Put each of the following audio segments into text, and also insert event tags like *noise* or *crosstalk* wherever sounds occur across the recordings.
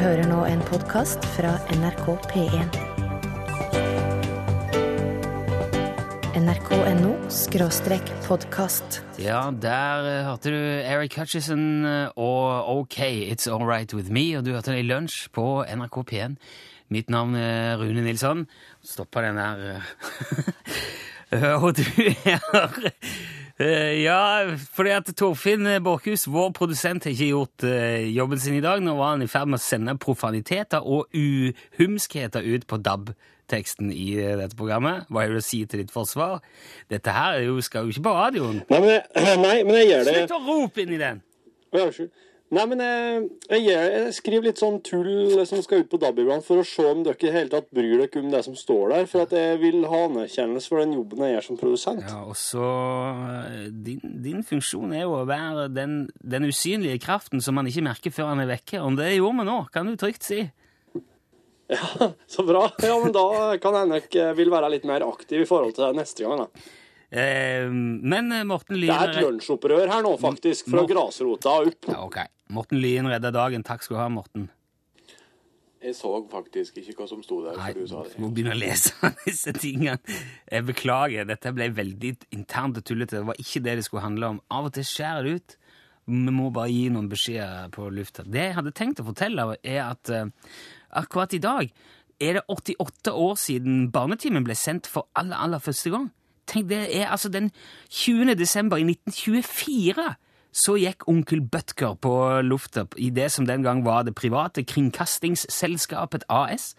hører nå en podkast fra NRK P1. nrk.no skråstrek podkast. Ja, der eh, hørte du Eric Hutchison eh, og OK, It's Alright With Me, og du hørte den i lunsj på NRK P1. Mitt navn er Rune Nilsson. Stoppa den der eh, *laughs* Og du er Eh, Ja, fordi at Torfinn Borchhus, vår produsent, har ikke gjort eh, jobben sin i dag. Nå var han i ferd med å sende profaniteter og uhumskheter ut på DAB-teksten i eh, dette programmet. Hva har du å si til ditt forsvar? Dette her er jo, skal jo ikke på radioen. Nei, men jeg, *clears throat* nei, men jeg gjør det Slutt å rope inn i den! Ja, Unnskyld. Nei, men jeg, jeg, jeg skriver litt sånn tull som skal ut på DAB iblant, for å se om dere i hele tatt bryr dere om det som står der. For at jeg vil ha anerkjennelse for den jobben jeg gjør som produsent. Ja, og så eh, din, din funksjon er jo å være den, den usynlige kraften som man ikke merker før han er vekke. Om det gjorde vi nå, kan du trygt si. Ja, *laughs* Så bra. Ja, men da kan jeg nok eh, vil være litt mer aktiv i forhold til neste gang. da. Eh, men Morten Lien Det er et lunsjopprør her nå, faktisk. Fra Nå- grasrota og opp. Ja, ok. Morten Lyen redda dagen. Takk skal du ha, Morten. Jeg så faktisk ikke hva som sto der. Nei, du sa det. må begynne å lese *laughs* disse tingene. Jeg beklager, dette ble veldig internt og tullete. Det var ikke det det skulle handle om. Av og til skjærer det ut. Vi må bare gi noen beskjeder på lufta. Det jeg hadde tenkt å fortelle, er at eh, akkurat i dag er det 88 år siden Barnetimen ble sendt for aller, aller første gang. Tenk, det er altså den 20. desember i 1924 så gikk onkel Butker på lufta i det som den gang var det private kringkastingsselskapet AS,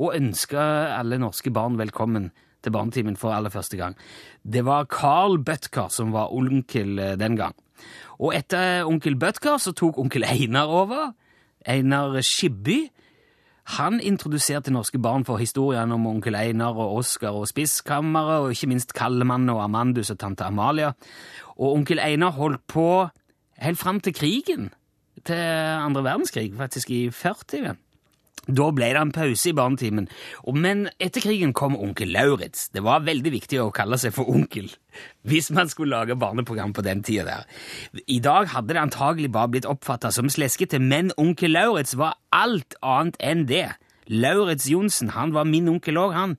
og ønska alle norske barn velkommen til Barnetimen for aller første gang. Det var Carl Butker som var onkel eh, den gang. Og etter onkel Butker så tok onkel Einar over. Einar Skibby. Han introduserte norske barn for historiene om onkel Einar og Oskar og Spiskammeret, og ikke minst Kallemann og Amandus og tante Amalia. Og onkel Einar holdt på helt fram til krigen, til andre verdenskrig, faktisk i 40. Da ble det en pause i barnetimen, men etter krigen kom onkel Lauritz. Det var veldig viktig å kalle seg for onkel *laughs* hvis man skulle lage barneprogram på den tida. I dag hadde det antagelig bare blitt oppfatta som sleskete, men onkel Lauritz var alt annet enn det. Lauritz Johnsen, han var min onkel òg, han.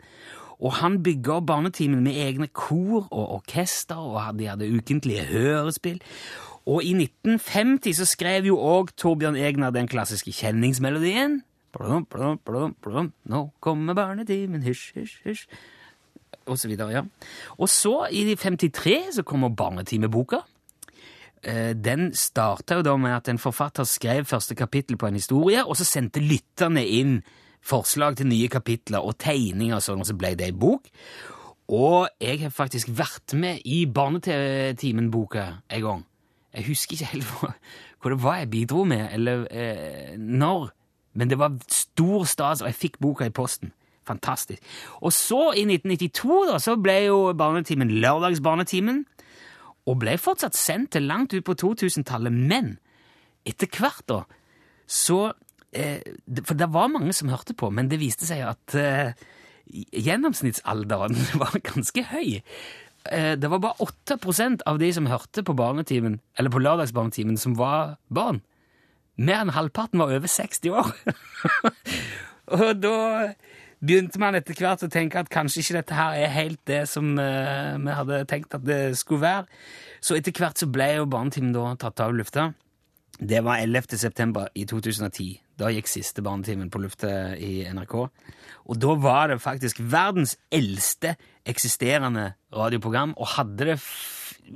Og han bygga barnetimen med egne kor og orkester, og de hadde ukentlige hørespill. Og i 1950 så skrev jo òg Torbjørn Egner den klassiske kjenningsmelodien. Blum, blum, blum, blum. Nå kommer barnetimen, hysj, hysj, hysj. Og så videre, ja. Og så, i 53, så kommer Barnetimeboka. Eh, Den starta jo da med at en forfatter skrev første kapittel på en historie, og så sendte lytterne inn forslag til nye kapitler og tegninger og sånn, og så ble det ei bok. Og jeg har faktisk vært med i Barnetimen-boka en gang. Jeg husker ikke helt *laughs* hva, hva det var jeg bidro med, eller eh, når. Men det var stor stas, og jeg fikk boka i posten. Fantastisk. Og så, i 1992, da, så ble jo Barnetimen Lørdagsbarnetimen, og ble fortsatt sendt til langt ut på 2000-tallet, men etter hvert, da, så eh, For det var mange som hørte på, men det viste seg at eh, gjennomsnittsalderen *laughs* var ganske høy. Eh, det var bare 8% av de som hørte på barnetimen, eller på lørdagsbarnetimen, som var barn. Mer enn halvparten var over 60 år. *laughs* og da begynte man etter hvert å tenke at kanskje ikke dette her er helt det som eh, vi hadde tenkt at det skulle være. Så etter hvert så ble jo barnetimen da tatt av lufta. Det var 11. september i 2010. Da gikk siste barnetimen på lufta i NRK. Og da var det faktisk verdens eldste eksisterende radioprogram, og hadde det,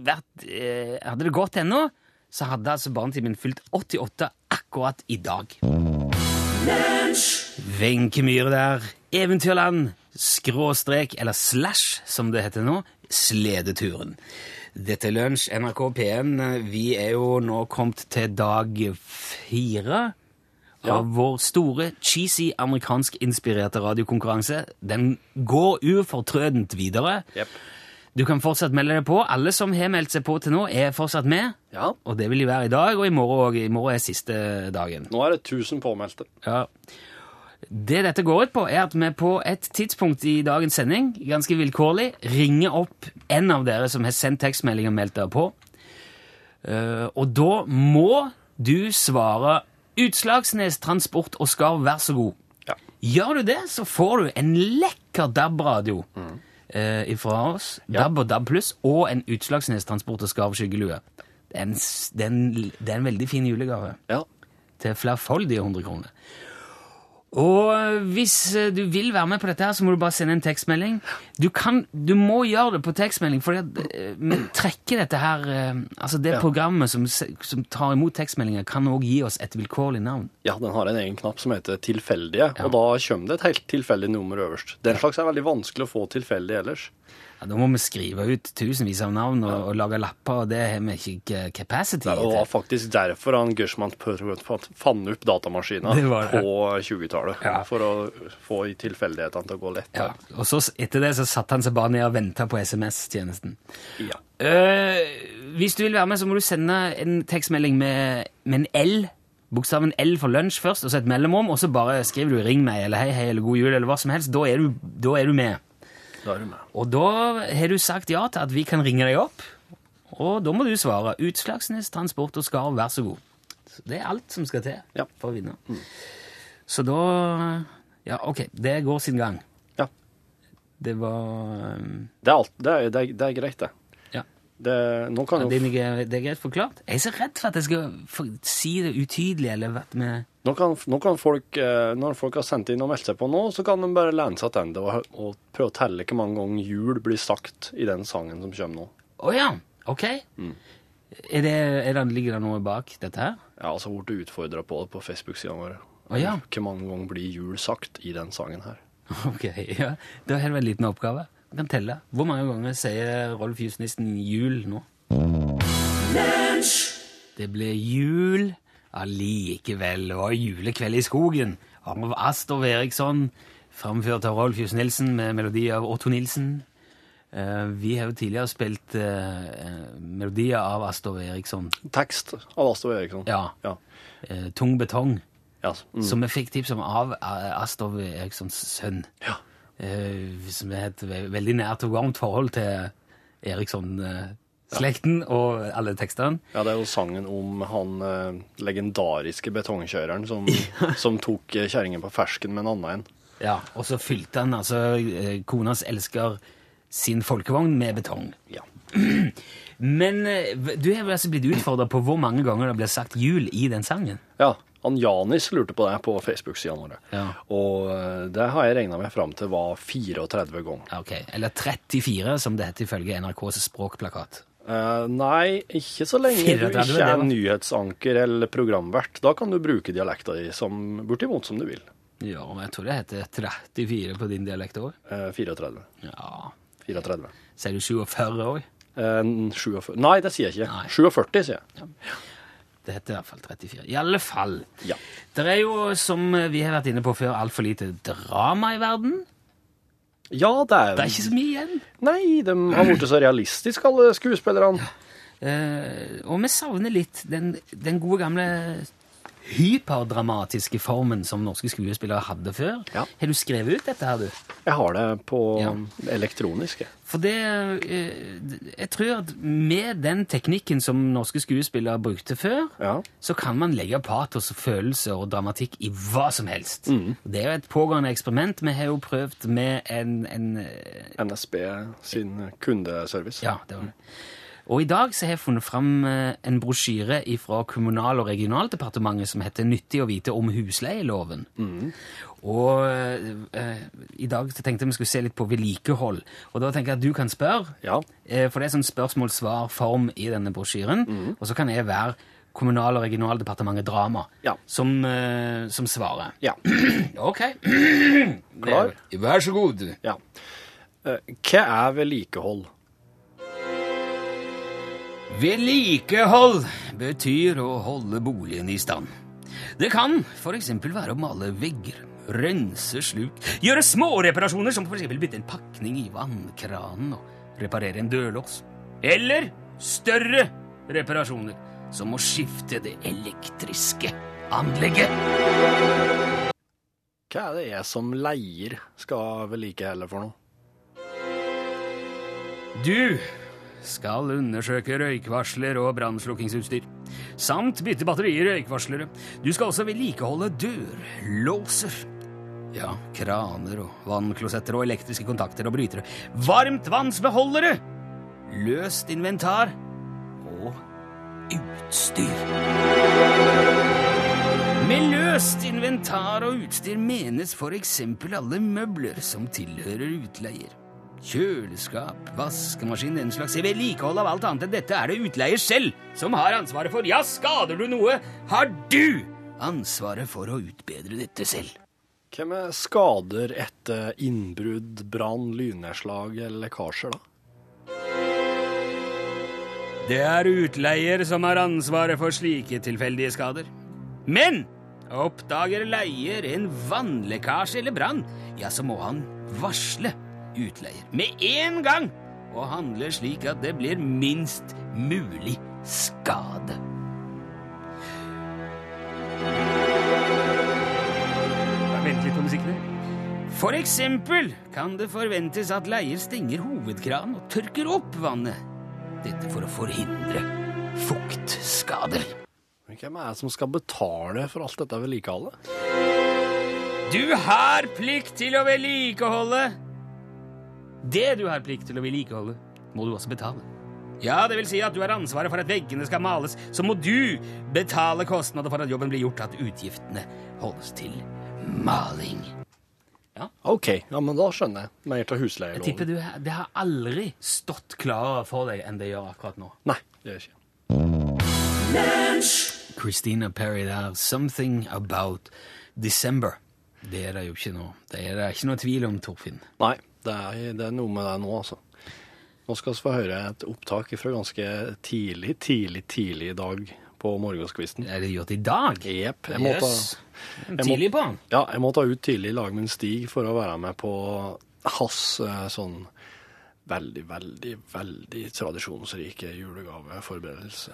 vært, eh, hadde det gått ennå, så hadde altså barnetimen fylt 88 akkurat i dag. Wenche Myhre der. Eventyrland, skråstrek, eller slash, som det heter nå, Sledeturen. Dette er Lunsj, NRK P1. Vi er jo nå kommet til dag fire av vår store, cheesy, amerikansk-inspirerte radiokonkurranse. Den går ufortrødent videre. Jep. Du kan fortsatt melde deg på. Alle som har meldt seg på til nå, er fortsatt med. Ja. Og det vil de være i dag, og i morgen òg. I morgen er siste dagen. Nå er det 1000 påmeldte. Ja. Det dette går ut på, er at vi på et tidspunkt i dagens sending, ganske vilkårlig, ringer opp en av dere som har sendt tekstmelding og meldt dere på. Eh, og da må du svare Utslagsnes Transport og Skarv, vær så god. Ja. Gjør du det, så får du en lekker DAB-radio eh, ifra oss. Ja. DAB og DAB pluss, og en utslagsnestransport og Skarv skyggelue. Det er en, det er en, det er en veldig fin julegave Ja. til flerfoldige 100 kroner. Og eh, hvis eh, du vil være med på dette, her, så må du bare sende en tekstmelding. Du, kan, du må gjøre det på tekstmelding, for vi eh, trekker dette her Altså, det ja. programmet som, som, tar imot tekstmeldinger, kan òg gi oss et vilkårlig navn. Ja, den har en egen knapp som heter 'tilfeldige', ja. og da kommer det et helt tilfeldig nummer øverst. Den slags er veldig vanskelig å få tilfeldig ellers. Ja, Da må vi skrive ut tusenvis av navn og, og lage lapper, og det har vi ikke capacity til. Det var faktisk derfor han Gershman fant opp datamaskinen på 20-tallet du, ja. for å få tilfeldighetene til å gå lett. Ja. Og så etter det så satte han seg bare ned og venta på SMS-tjenesten. Ja. Uh, hvis du vil være med, så må du sende en tekstmelding med, med en L. Bokstaven L for lunsj først, og så et mellomrom, og så bare skriver du 'ring meg' eller 'hei, hei' eller 'god jul' eller hva som helst. Da er du, da er du med. Da er du med. Og da har du sagt ja til at vi kan ringe deg opp, og da må du svare 'Utslagsnes Transport og Skarv, vær så god'. Så det er alt som skal til ja. for å vinne. Mm. Så da Ja, ok, det går sin gang. Ja. Det var um, Det er, alt, det er, det er, det er greit, det. Ja. det nå kan jo det, er, greit forklart. Jeg er så redd for at jeg skal for, si det utydelig, eller vet med Nå kan, nå kan folk, eh, Når folk har sendt inn og meldt seg på nå, så kan de bare lene seg tilbake og, og prøve å telle hvor mange ganger jul blir sagt i den sangen som kommer nå. Å ja, ok. Mm. Er det, er det, ligger det noe bak dette her? Jeg har altså blitt utfordra på det på Facebook-sidene våre. Å ja. Hvor mange ganger blir jul sagt i den sangen her? *laughs* Ok, ja. Det var en liten oppgave. Du kan telle. Hvor mange ganger sier Rolf Jusnissen jul nå? Det ble jul allikevel, og julekveld i skogen av Astor Eriksson, framført av Rolf Jus Nilsen med melodi av Otto Nilsen. Eh, vi har jo tidligere spilt eh, eh, melodier av Astor Eriksson. Tekst av Astor Eriksson. Ja. Ja. Tung betong, mm. som vi fikk tips om av Astov Erikssons sønn. ja. Eh, som er et ve veldig nært og varmt forhold til Eriksson-slekten og alle tekstene. ja, det er jo sangen om han eh, legendariske betongkjøreren som, *laughs* som tok kjerringa på fersken med en annen en. Ja, og så fylte han altså eh, konas elsker sin folkevogn med betong. Ja. *clears throat* Men eh, du har altså blitt utfordra på hvor mange ganger det blir sagt jul i den sangen? ja. Han Janis lurte på det på Facebook-sidene våre. Ja. Og eh, det har jeg regna meg fram til var 34 ganger. Ja, Ok, Eller 34, som det heter ifølge NRKs språkplakat. Eh, nei, ikke så lenge du ikke er nyhetsanker eller programvert. Da kan du bruke dialekta di som, bortimot som du vil. Ja, men jeg tror det heter 34 på din dialekt òg. Eh, 34. Ja. 34. Sier du 47 òg? Eh, 47. Nei, det sier jeg ikke. Nei. 47, sier jeg. Det heter i hvert fall 34. I alle fall. Ja. Det er jo, som vi har vært inne på før, altfor lite drama i verden. Ja, det er Det er ikke så mye igjen. Nei, de har blitt så realistiske, alle skuespillerne. Eh, og vi savner litt den, den gode gamle hyperdramatiske formen som norske skuespillere hadde før. Ja. Har du skrevet ut dette her, du? Jeg har det på Ja. elektronisk. For det eh, Jeg tror at med den teknikken som norske skuespillere brukte før, Ja. så kan man legge patos og følelser og dramatikk i hva som helst. Mm. Det er jo et pågående eksperiment. Vi har jo prøvd med en, en eh, NSB sin kundeservice. Ja, det var det. Og i dag så har jeg funnet fram eh, en brosjyre fra Kommunal- og regionaldepartementet som heter 'Nyttig å vite om husleieloven'. Og eh, i dag så tenkte jeg vi skulle se litt på vedlikehold. Og da tenker jeg at du kan spørre, Ja. eh, for det er sånn spørsmål-svar-form i denne brosjyren. Og så kan jeg være Kommunal- og regionaldepartementet drama Ja. som, eh, som svarer. Ja. *clears throat* Ok. *clears throat* Klar? Vær så god. ja. Eh, Hva er vedlikehold? Vedlikehold betyr å holde boligen i stand. Det kan f.eks. være å male vegger, rense sluk, gjøre små reparasjoner som f.eks. bytte en pakning i vannkranen og reparere en dørlås. Eller større reparasjoner, som å skifte det elektriske anlegget. Hva er det jeg som leier skal vedlikeholde for noe? Du skal undersøke røykvarsler og brannslukkingsutstyr. samt bytte batterier i røykvarslere. Du skal også vedlikeholde dørlåser. Ja, kraner og vannklosetter og elektriske kontakter og brytere. Varmtvannsbeholdere! Løst inventar og utstyr. Med løst inventar og utstyr menes eksempel alle møbler som tilhører utleier. Kjøleskap, vaskemaskin, den slags. I vedlikehold av alt annet enn dette er det utleier selv som har ansvaret for. Ja, skader du noe, har du ansvaret for å utbedre dette selv. Hvem er skader etter innbrudd, brann, lynnedslag eller lekkasjer, da? Det er utleier som har ansvaret for slike tilfeldige skader. Men oppdager leier en vannlekkasje eller brann, ja, så må han varsle utleier med en gang og handler slik at det blir minst mulig skade. Vent litt på musikken. For eksempel kan det forventes at leier stenger hovedkranen og tørker opp vannet. Dette for å forhindre fuktskader. Men hvem er det som skal betale for alt dette vedlikeholdet? Du har plikt til å vedlikeholde. Det du har plikt til å vedlikeholde, må du også betale. Ja, det vil si at du har ansvaret for at veggene skal males, så må du betale kostnader for at jobben blir gjort, at utgiftene holdes til maling. Ja. OK, ja, men da skjønner jeg. Mer til Jeg tipper du, det har aldri stått klarere for deg enn det gjør akkurat nå. Nei, det gjør ikke. Christina Perry der, 'Something About December'. Det er det jo ikke nå. Det er det ikke noe tvil om, Torfinn. Nei, det er, det er noe med det nå, altså. Nå skal vi få høre et opptak fra ganske tidlig, tidlig, tidlig i dag på morgenskvisten. Er det gjort i dag? Jepp. Ta- Tidlig på ja, jeg må ta ut tidlig i lag med en Stig for å være med på hans eh, sånn veldig, veldig, veldig tradisjonsrike julegaveforberedelse.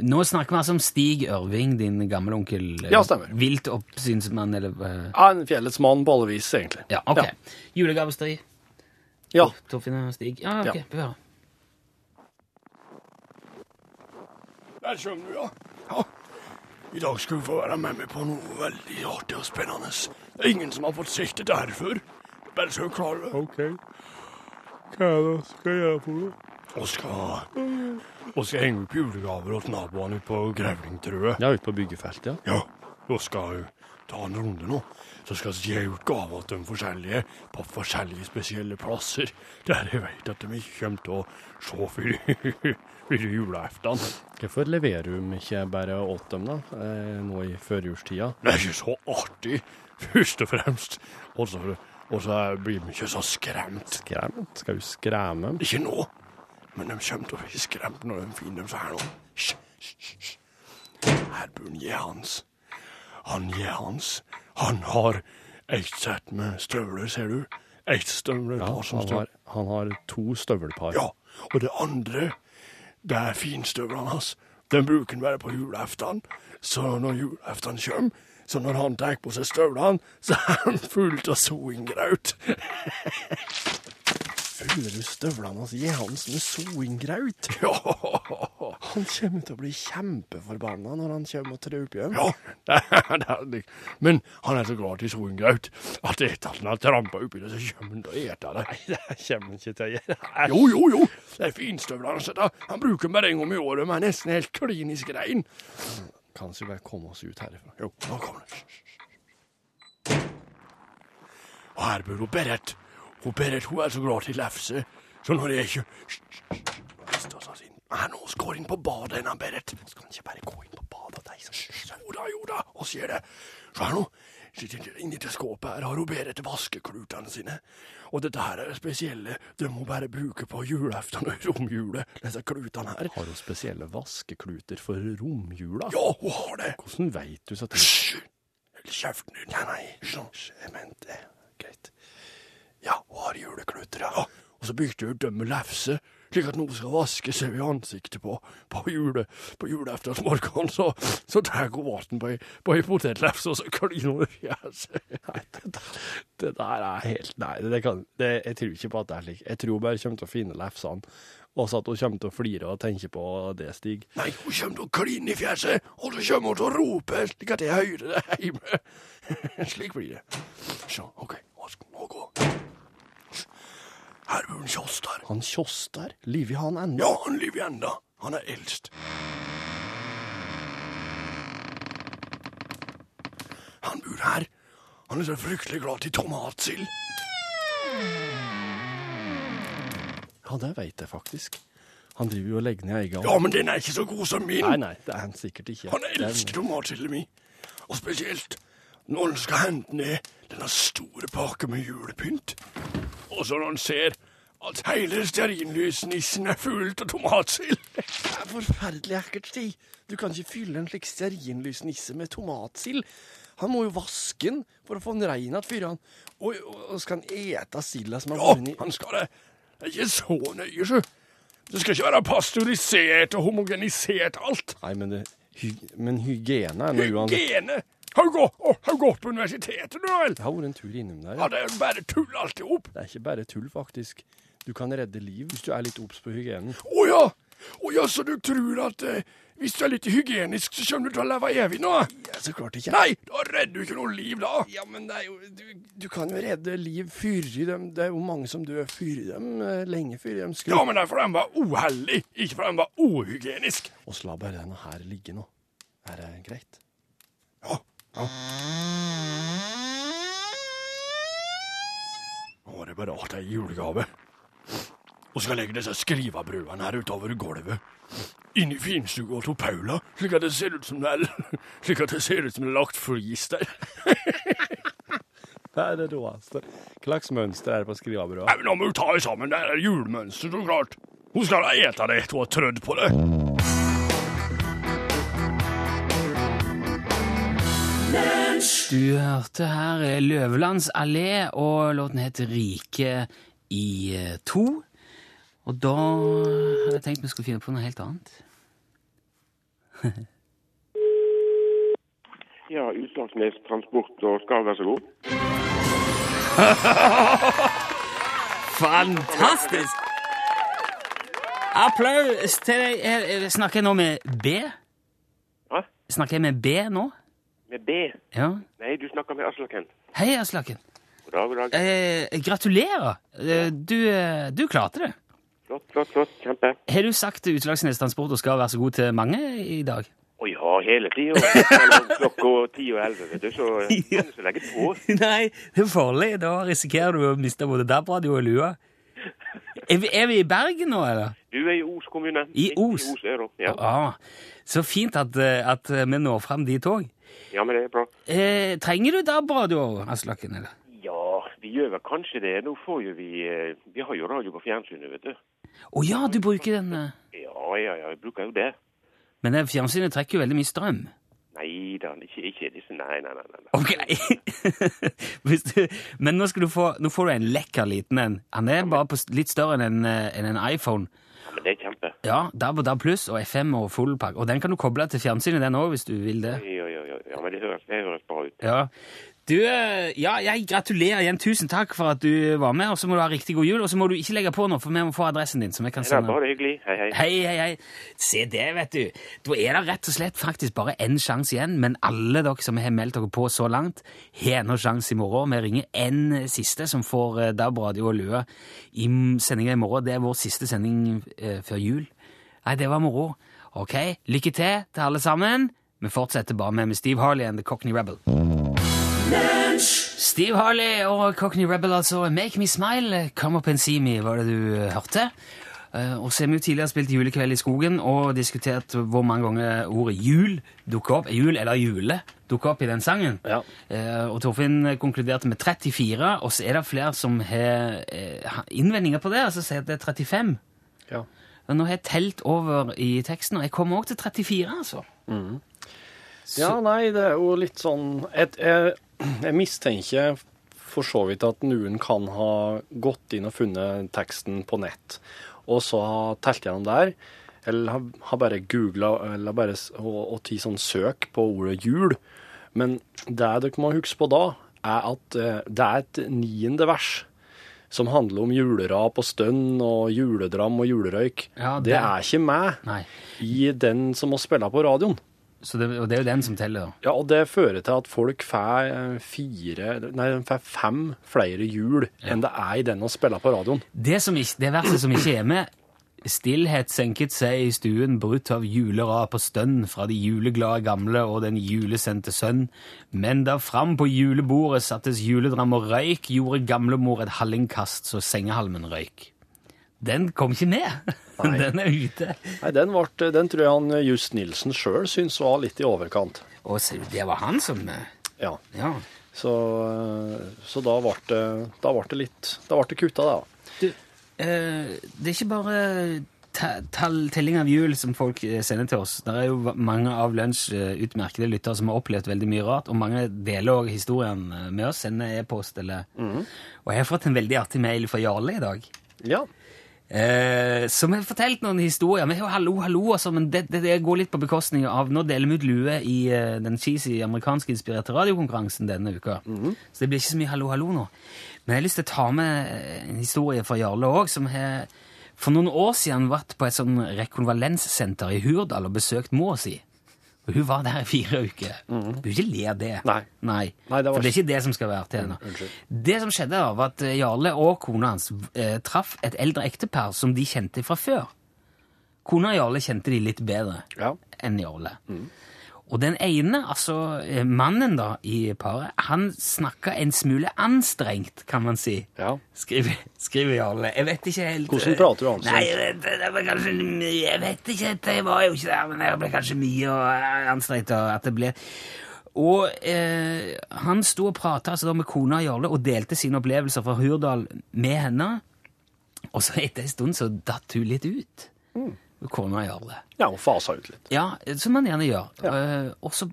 Nå snakker vi altså om Stig Ørving, din gamle onkel. eh, Ja, stemmer. Vilt oppsynsmann, eller eh, Ja, en fjellets mann på alle vis, egentlig. Ja, ok. Julegavestri. Ja. Torfinn og Stig. Ja, ok. Ja. få. Der kommer du, ja. ja. I dag skal du få være med meg på noe veldig artig og spennende. Det er ingen som har fått sett dette her før. Bare så du klarer det. OK. Hva er det jeg skal gjøre for noe? Og skal, og skal henge opp julegaver hos naboene ute på Grevlingtrøet. Ja, ute på byggefeltet, ja. Ja, da skal jeg ta en runde nå. Så skal vi gi ut gaver til de forskjellige på forskjellige spesielle plasser. Der jeg vet at de ikke kommer til å se før *laughs* før julaften. Hvorfor leverer du ikke bare åt dem, da, eh, nå i førjulstida? Det er ikke så artig, først og fremst. Og så, og så blir de ikke så skremt. Skremt? Skal du skremme? Ikke nå, men de kommer til å bli skremt når de finner dem så her nå. Hysj, hysj, hysj. Her bør han gi hans. Han har ett sett med støvler, ser du. Ett støvler Ja, som han støvler. har, han har to støvelpar. Ja, og det andre, det er finstøvlene hans. Den bruker han bare på julaften. Så når julaften kommer, så når han tar på seg støvlene, så er han fullt av soingraut. Fyller du støvlene hans i hans med soingraut? *laughs* Ja, Han kommer til å bli kjempeforbanna når han kommer og trauper hjem. ja. *laughs* Det er, det. Men han er så glad i soingraut at etter at han har trampa oppi det, så kommer han til å ete det. Nei, det kommer han ikke til å gjøre. Jo, jo, jo. Det er finstøvlene hans. Han bruker dem bare en gang i året, men er nesten helt klinisk rein. Kan ikke bare komme oss ut herifra? Jo, nå kommer det. Og bor hun Berit. Hun Berit hun er så glad til lefse, så når jeg ikke Nei, nå skal hun inn på badet, denne Berit. Skal hun ikke bare gå inn på badet? Nei, så Jo da, jo da. Og sier det. Så her nå, inni til skåpet her har hun Berit vaskeklutene sine. Og dette her er det spesielle. De må bare bruke på julaften og romjula, disse klutene her. Har hun spesielle vaskekluter for romjula? Ja, hun har det. Hvordan veit du så? Hysj! Hold kjeften din. Nei, nei, sånn. Jeg mente Greit. Ja, hun har julekluter, ja. Og så bygde hun dømme lefse, slik at noe skal vaske seg i ansiktet på, på, jule, på juleaftensmorgenen. Så, så tar hun vann på ei, på ei potetlefse, og så kliner hun i fjeset. Nei, det, der- det der er helt Nei, det kan, det, jeg tror ikke på at det er slik. Jeg tror hun bare kommer til å finne lefsene Og så at hun kommer til å flire og tenke på det, Stig. Nei, hun kommer til å kline i fjeset, og så kommer hun til å rope slik at jeg hører det hjemme. *laughs* slik blir det. Så, OK, nå skal nå gå. Her bor en Kjostar. Han Liv lever han ennå? Ja, han lever ennå. Han er eldst. Han bor her. Han er så fryktelig glad til tomatsild. Ja, det veit jeg faktisk. Han driver jo og legger ned egen Ja, men den er ikke så god som min. Nei, nei, det er han sikkert ikke. Han er- elsker tomatsilden min. Og spesielt når han skal hente ned denne store pakken med julepynt. Og så når han ser at hele stearinlysnissen er fullt av tomatsild. Det er forferdelig ekkelt, Stig. Du kan ikke fylle en slik stearinlysnisse med tomatsild. Han må jo vaske den for å få den rein igjen fyren. Og, og, skal han ete silda som har Ja, vært inni han skal det. Det er ikke så nøye, sjø. Det skal ikke være pasteurisert og homogenisert alt. Nei, men, det, hy, men hygiene er noe uansett. Har du gått, å, har du gått på universitetet, du vel? Jeg har vært en tur innom der. Ja, det er bare tull alt i hop. Det er ikke bare tull, faktisk. Du kan redde liv hvis du er litt obs på hygienen. Å ja! Oh, ja, så du tror at eh, hvis du er litt hygienisk, så kommer du til å leve evig nå? Ja, så klart ikke. Nei, da redder du ikke noe liv, da. Ja, men det er jo, du, du kan jo redde liv før dem. Det er jo mange som dør før dem, eh, lenge før dem skulle Ja, men det er fordi de var uheldige, ikke fordi de var uhygienisk. Og så la bare denne her ligge nå. Er det greit? Ja, ja. Nå er det bare at det er julegave. Og skal legge disse skrivebrødene her utover gulvet. Inn i finstua til Paula, slik at det ser ut som det er, *laughs* slik at det ser ut som det er lagt flis der. *laughs* Det er det råeste. Hva slags mønster er det på skrivebrødet? Nå må du ta det sammen. Det er julemønster, så klart. Hun skal da ete det etter å ha trødd på det. Du hørte her eh, Løvelands allé, og låten heter Rike i eh, to. Og da hadde jeg tenkt vi skulle finne på noe helt annet. *laughs* Ja, Utslagsnes Transport og Skar, vær så god. *laughs* Fantastisk! Applaus til deg. Eh, Snakker jeg nå med B? Hva? Snakker jeg med B nå? Med B? Ja. Nei, du snakker med Aslaken. Hei, Aslaken. God dag, god dag. Eh, gratulerer. Eh, du, eh, du klarte det. Flott, flott, flott. Kjempe. Har du sagt til Utslagsnes Transport og skal være så god til mange i dag? Å ja, hele tida. Klokka ti og elleve, vet du. Så *laughs* Ja. du som legger på. Nei, det er farlig. Da risikerer du å miste både DAB-radio og lua. Er vi, er vi i Bergen nå, eller? Du er i Os kommune. I Os? I Os. Ja. Ah, så fint at, eh, at vi når fram dit òg. Ja, men det er bra. Eh, trenger du DAB-radio, Aslaken? eller? Ja, vi gjør vel kanskje det. Nå får jo vi eh, Vi har jo radio på fjernsynet, vet du. Å ja, du bruker den. eh. Ja, ja, ja, jeg bruker jo det. Men det fjernsynet trekker jo veldig mye strøm. Nei da, ikke, ikke disse Nei, nei, nei. nei. Ok. *laughs* Du, men nå, få, nå får du en lekker liten en. Han er bare på, litt større enn en, eh, en iPhone. Ja, men det er kjempe. Ja, DAB og DAB pluss og FM og full pakke. Og den kan du koble til fjernsynet, den òg, hvis du vil det. Ja, ja, ja, ja, men det høres, det høres bra ut. Ja. Du, eh, ja, jeg gratulerer igjen. Tusen takk for at du var med, og så må du ha riktig god jul. Og så må du ikke legge på noe, for vi må få adressen din. så vi kan Det er bare hyggelig. Hei, hei. Hei, hei, hei. Se det, vet du. Da er det rett og slett faktisk bare én sjanse igjen, men alle dere som har meldt dere på så langt, har ennå sjanse i morgen. Vi ringer en siste som får eh, DAB, radio og lue i sendinga i morgen. Det er vår siste sending eh, før jul. Nei, det var moro. Ok, lykke til til alle sammen. Vi fortsetter bare med, med Steve Harley and The Cockney Rebel. Steve Harley og Cockney Rebel, altså. Make Me Smile, Come Up and See Me, var det du eh, hørte. Eh, og så har vi jo tidligere spilt Julekveld i skogen og diskutert hvor mange ganger ordet jul dukker opp. Jul eller jule dukker opp i den sangen. Ja. Eh, og Torfinn konkluderte med 34, og så er det flere som har innvendinger på det, altså sier at det er 35. Ja. Og nå har jeg telt over i teksten, og jeg kommer også til 34, altså. Ja, nei, det er jo litt sånn et, jeg, jeg mistenker for så vidt at noen kan ha gått inn og funnet teksten på nett, og så ha telt gjennom der, eller har, har bare googla eller bare og, og tatt sånn søk på ordet jul. Men det dere må huske på da, er at eh, det er et niende vers. Som handler om julerap og stønn og juledram og julerøyk, Ja, det det- er ikke meg Nei. i den som må spille på radioen. Så det, og det er jo den som teller, da. Ja, og det fører til at folk får eh, fire, nei, får fem flere jul enn det er i den å spille på radioen. Det, som ikke, det verste som ikke er med Stillhet senket seg i stuen, brutt av julerap og stønn fra de juleglade gamle og den julesendte sønn. Men da fram på julebordet sattes juledram og røyk, gjorde gamlemor et hallingkast så sengehalmen røyk. Den kom ikke med. *laughs* Nei. Den er ute. Nei, den, ble, den tror jeg han eh, Just Nilsen sjøl syns var litt i overkant. Og se, det var han som eh, Ja, Ja. så, eh, så da ble det, da ble det litt Da ble det kutta, da. Du, eh, det er ikke bare telling av jul som folk eh, sender til oss. Det er jo mange av Lunsj eh, utmerkede lyttere som har opplevd veldig mye rart, og mange deler også historien eh, med oss, sender e-post eller Og jeg har fått en veldig artig mail fra Jarle i dag. Ja. Eh, som har fortalt noen historier. Vi har jo hallo, hallo, altså, men det, det, det går litt på bekostning av Nå deler vi ut lue i uh, den cheesy amerikansk-inspirerte radiokonkurransen denne uka. Så det blir ikke så mye hallo, hallo nå. Men jeg har lyst til å ta med eh, en historie fra Jarle òg, som har for noen år siden vært på et sånn rekonvalenssenter i Hurdal og besøkt mor si. Og hun var der i fire uker. Du bør ikke le av det. Nei. Nei. Nei, det var For det er ikke det som skal være til nå. unnskyld. Det som skjedde, da, var at eh, Jarle og kona hans eh, traff et eldre ektepar som de kjente fra før. Kona og Jarle kjente de litt bedre Ja. enn Jarle. Og den ene, altså eh, mannen da i paret, han snakka en smule anstrengt, kan man si. Ja. Skriver, skriver Jarle. Jeg vet ikke helt Hvordan prater du anstrengt? Nei, jeg vet, det ble kanskje mye Jeg vet ikke jeg var jo ikke der, men det ble kanskje mye og eh, anstrengt. Og at det ble... Og eh, han sto og prata altså, med kona Jarle og delte sine opplevelser fra Hurdal med henne. Og så etter en stund så datt hun litt ut. Kona det ja, og fasa ut litt. Ja, som man gjerne gjør. Eh, og så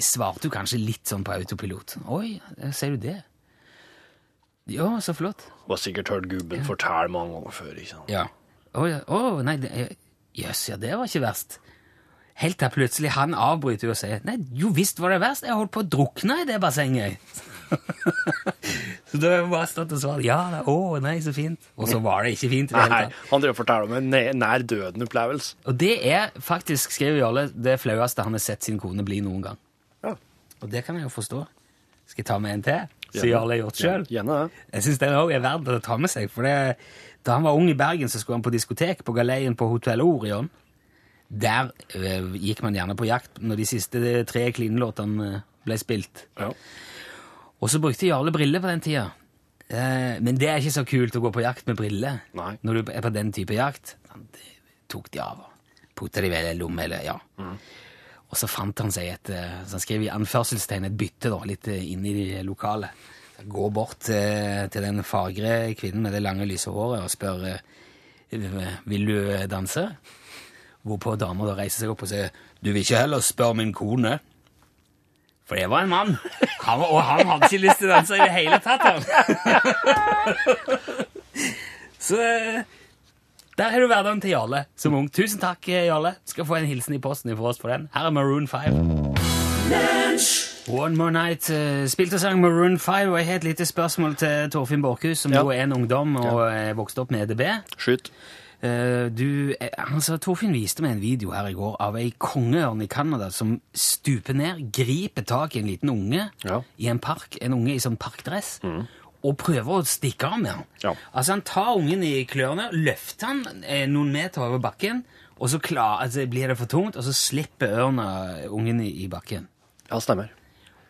svarte hun kanskje litt sånn på autopilot. Oi, sier ser du det? Ja, så flott. Du har sikkert hørt gubben fortelle mange ganger før. ikke sant? Ja. Å, ja. oh, nei, jøss, yes, ja, det var ikke verst. Helt til plutselig han avbryter og sier Nei, jo visst var det verst, jeg holdt på å drukne i det bassenget. *laughs* så da har jeg bare stått og svart ja, da, å, nei, så fint. Og så var det ikke fint det Nei, han drev og forteller om en nær- døden-opplevelse. Og det er faktisk, skrev Jarle, det flaueste han har sett sin kone bli noen gang. Ja. Og det kan jeg jo forstå. Skal jeg ta med en til? Som Jarle har gjort sjøl? Jeg syns den òg er verdt å ta med seg. For det, da han var ung i Bergen, så skulle han på diskotek på galeien på Hotell Orion. Der øh, gikk man gjerne på jakt når de siste tre Kline-låtene eh, ble spilt. Ja. Og så brukte Jarle briller på den tida. Eh, men det er ikke så kult å gå på jakt med briller Nei. når du er på den type jakt. Han tok de av og putta de vel i lomme, eller ja. Og så fant han seg et eh, så han skrev i anførselstegn et bytte da, litt eh, inn i de lokale. Gå bort eh, til den fagre kvinnen med det lange, lyse håret og spør eh, vil du danse. Hvorpå dama da reiser seg opp og sier du vil ikke heller spørre min kone. For det var en mann. Han, og han hadde ikke lyst til å danse i det hele tatt. Han. *laughs* Så eh, der har du hverdagen til Jarle som ung. Tusen takk, eh, Jarle. Skal få en hilsen i posten for oss for den. Her er Maroon 5. One More Night spilte spilte sang Maroon 5, og jeg har et lite spørsmål til Torfinn Borchhus, som Ja. jo er en ungdom og er vokst opp med EDB. Skyt. Eh, du, altså, Torfinn viste meg en video her i går av ei kongeørn i Canada som stuper ned, griper tak i en liten unge Ja. i en park, en unge i sånn parkdress, og prøver å stikke av med han. Ja. Altså, han tar ungen i klørne, løfter han eh, noen meter over bakken, og så klar, altså, blir det for tungt, og så slipper ørna ungen i, i bakken. Ja, stemmer.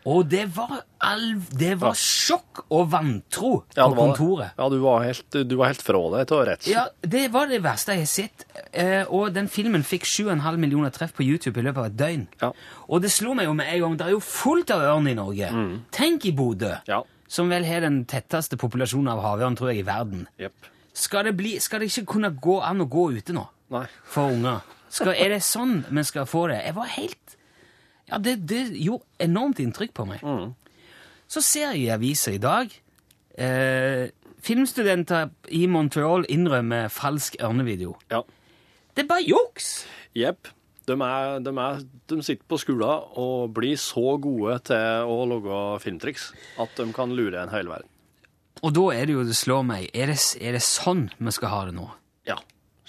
Og det var, alv, det var sjokk og vantro Ja, på kontoret. Ja, du var helt, du var helt fra deg til redsel. Ja, det var det verste jeg har sett. Eh, og den filmen fikk 7,5 millioner treff på YouTube i løpet av et døgn. Ja. Og det slo meg jo med en gang, det er jo fullt av ørn i Norge. Tenk i Bodø, Ja. som vel har den tetteste populasjonen av havørn, tror jeg, i verden. Yep. Skal det, bli, skal det ikke kunne gå an å gå ute nå Nei. for unger? Skal, er det sånn vi skal få det? Jeg var helt Ja, det, det gjorde enormt inntrykk på meg. Så ser jeg i avisa i dag eh, Filmstudenter i Montreal innrømmer falsk ørnevideo. Ja. Det er bare juks! Jepp. De, de, de sitter på skolen og blir så gode til å lage filmtriks at de kan lure en hel verden. Og da er det jo det slår meg, er det, er det sånn vi skal ha det nå? Ja.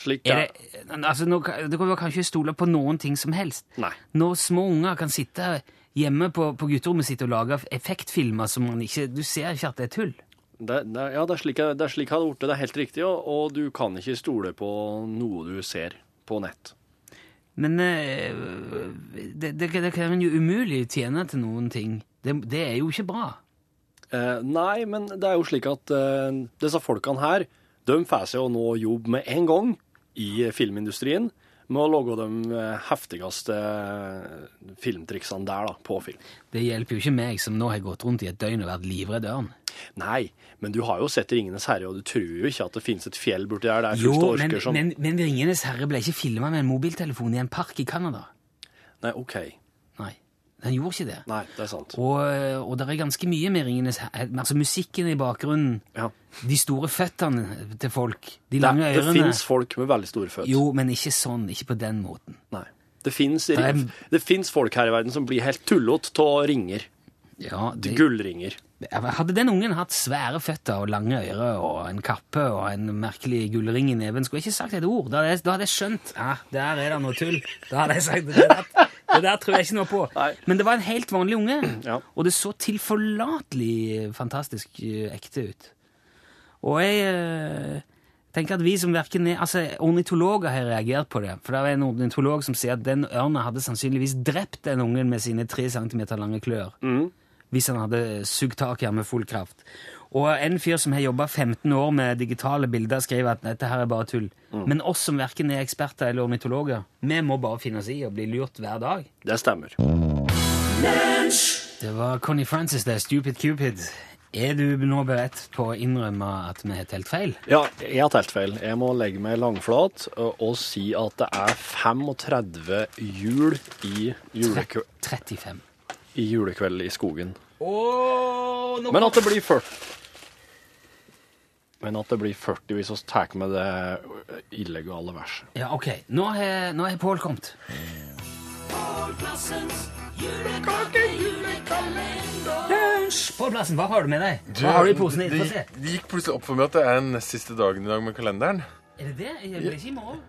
Slik Er er det, altså, nå, kan- det kan kan ikke stole på noen ting som helst. Nei. Når små unger kan sitte hjemme på, på gutterommet sitt og lage effektfilmer som man ikke Du ser ikke at det er tull. Det, det, ja, det er slik, det er slik har det blitt. Det er helt riktig, og, og du kan ikke stole på noe du ser på nett. Men eh, det, det, det kan jo umulig tjene til noen ting. Det, det er jo ikke bra. Eh, nei, men det er jo slik at eh, disse folkene her, de får seg jo nå jobb med en gang i filmindustrien med å lage de eh, heftigste eh, filmtriksene der da, på film. Det hjelper jo ikke meg som nå har gått rundt i et døgn og vært livredd ørn. Nei, men du har jo sett Ringenes herre, og du tror jo ikke at det finnes et fjell borti der. Det er Jo, men, som men, men Ringenes herre ble ikke filma med en mobiltelefon i en park i Canada. Nei, OK. Den gjorde ikke det. Nei, det er sant. Og, og det er ganske mye med Ringenes. Altså musikken i bakgrunnen, Ja. de store føttene til folk, de lange Nei, det ørene. fins folk med veldig store føtter. Jo, men ikke sånn, ikke på den måten. Nei. Det fins er- folk her i verden som blir helt tullete av ringer. Ja, det, Gullringer. Hadde den ungen hatt svære føtter og lange ører og en kappe og en merkelig gullring i neven, skulle jeg ikke sagt et ord. Da hadde jeg, da hadde jeg skjønt ja, der er det noe tull. Da hadde jeg sagt det der, det der tror jeg ikke noe på. *laughs* Nei. Men det var en helt vanlig unge, *clears throat* Ja. og det så tilforlatelig fantastisk eh, ekte ut. Og jeg eh, tenker at vi som verken er Altså, ornitologer har reagert på det. For det er en ornitolog som sier at den ørna hadde sannsynligvis drept den ungen med sine tre centimeter lange klør. Hvis han hadde sugd tak i ham med full kraft. Og en fyr som har jobba 15 år med digitale bilder, skriver at dette her er bare tull. Men oss som verken er eksperter eller ornitologer, vi må bare finne oss i å bli lurt hver dag. Det stemmer. Det var Connie Francis, det. Stupid Cupid. Er du nå beredt på å innrømme at vi har telt feil? Ja, jeg har telt feil. Jeg må legge meg langflat og, og si at det er 35 jul i, julekveld 35. i julekveld i skogen. Oh, Men at det blir 40 Men at det blir 40 hvis vi tar med det illegale verset. Ja, ok. Nå har, nå har Pål kommet. Lunsj! Pål Plassen, hva har du med deg? Hva har du i posen din? Det, det gikk plutselig opp for meg at det er nest siste dagen i dag med kalenderen. Er det det? Jeg blir ikke i morgen.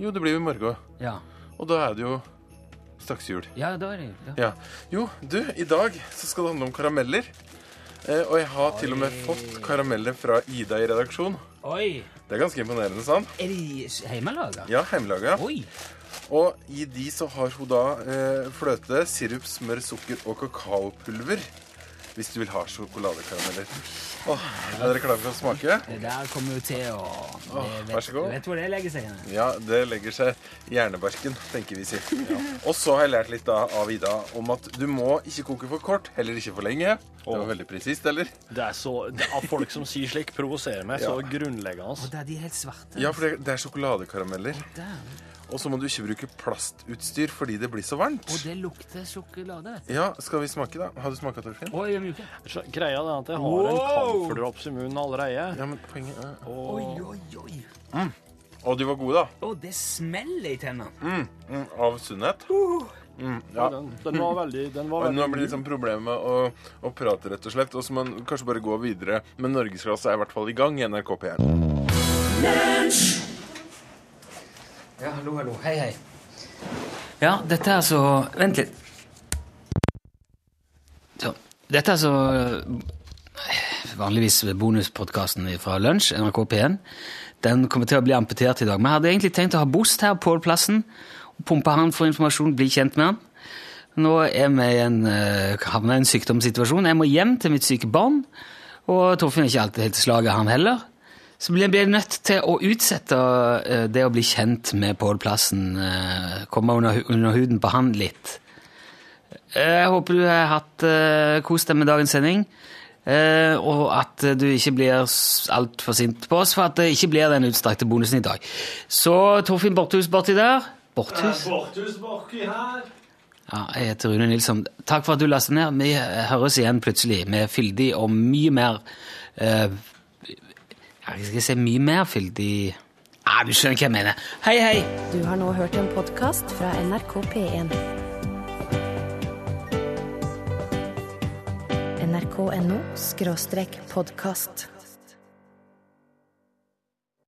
Jo, det blir jo i morgen. Ja. Og da er det jo straks jul. ja, det var det ja. Ja. Jo, du, i dag så skal det handle om karameller. Eh, og jeg har til og med fått karameller fra Ida i redaksjon. Oi! Det er ganske imponerende, sant? Er de hjemmelaga? Ja, hjemmelaga. Oi! Og i de så har hun da eh, fløte, sirup, smør, sukker og kakaopulver. Hvis du vil ha sjokoladekarameller. Åh, er dere klare for å smake? Det der kommer jo til å oh, vet, vær så god. Vet hvor det legger seg? inn? Ja, det legger seg i hjernebarken, tenker vi si. Og så har jeg lært litt da av Ida om at du må ikke koke for kort, heller ikke for lenge. Det var veldig presist, eller? Det er så, det er Folk som sier slik, provoserer meg så grunnleggende. Og der, de er helt svarte. Ja, for det, det er sjokoladekarameller. Der. Og så må du ikke bruke plastutstyr fordi det blir så varmt. Og det lukter sjokolade. vet du. Ja, skal vi smake, da? Har du smaka, Torfinn? Oi, de er mjuke. Så Greia er at jeg har en kamferdrops i munnen allerede. Ja, men poenget er Oi, oi, oi. Å, de var gode, da. Å, det smeller i tennene. Mm, mm, av sunnhet. Mm, Ja. Den, den var veldig, den var Og veldig nå blir det liksom problemet med å, å prate, rett og slett. Og så må man kanskje bare gå videre. Men norgesklasse er i hvert fall i gang i NRK P1. Ja, hallo, hallo. Hei, hei. Ja, dette er altså Vent litt. Så, dette er altså eh, vanligvis bonuspodkasten fra Lunsj, NRK P1. Den kommer til å bli amputert i dag. Vi hadde egentlig tenkt å ha Bost her på plassen. og Pumpe han for informasjon, bli kjent med han. Nå er vi i en, eh, i en sykdomssituasjon. Jeg må hjem til mitt syke barn. Og Torfinn er ikke alltid helt til slaget, han heller. Så blir jeg nødt til å utsette eh, det å bli kjent med Pål Plassen. eh, komme under, under huden på han litt. Eh, Jeg håper du har hatt kost deg med dagens sending. og at du ikke blir altfor sint på oss for at det ikke blir den utstrakte bonusen i dag. Så Torfinn Borthus borti der. Borthus? Borthus baki her. Ja, jeg heter Rune Nilsson. Takk for at du lastet ned. Vi høres igjen plutselig med fyldig og mye mer Jeg skal se mye mer fyldig ah, Du skjønner hva jeg mener. Hei, hei! Du har nå hørt en podkast fra NRK P1. NRK nrk.no podkast.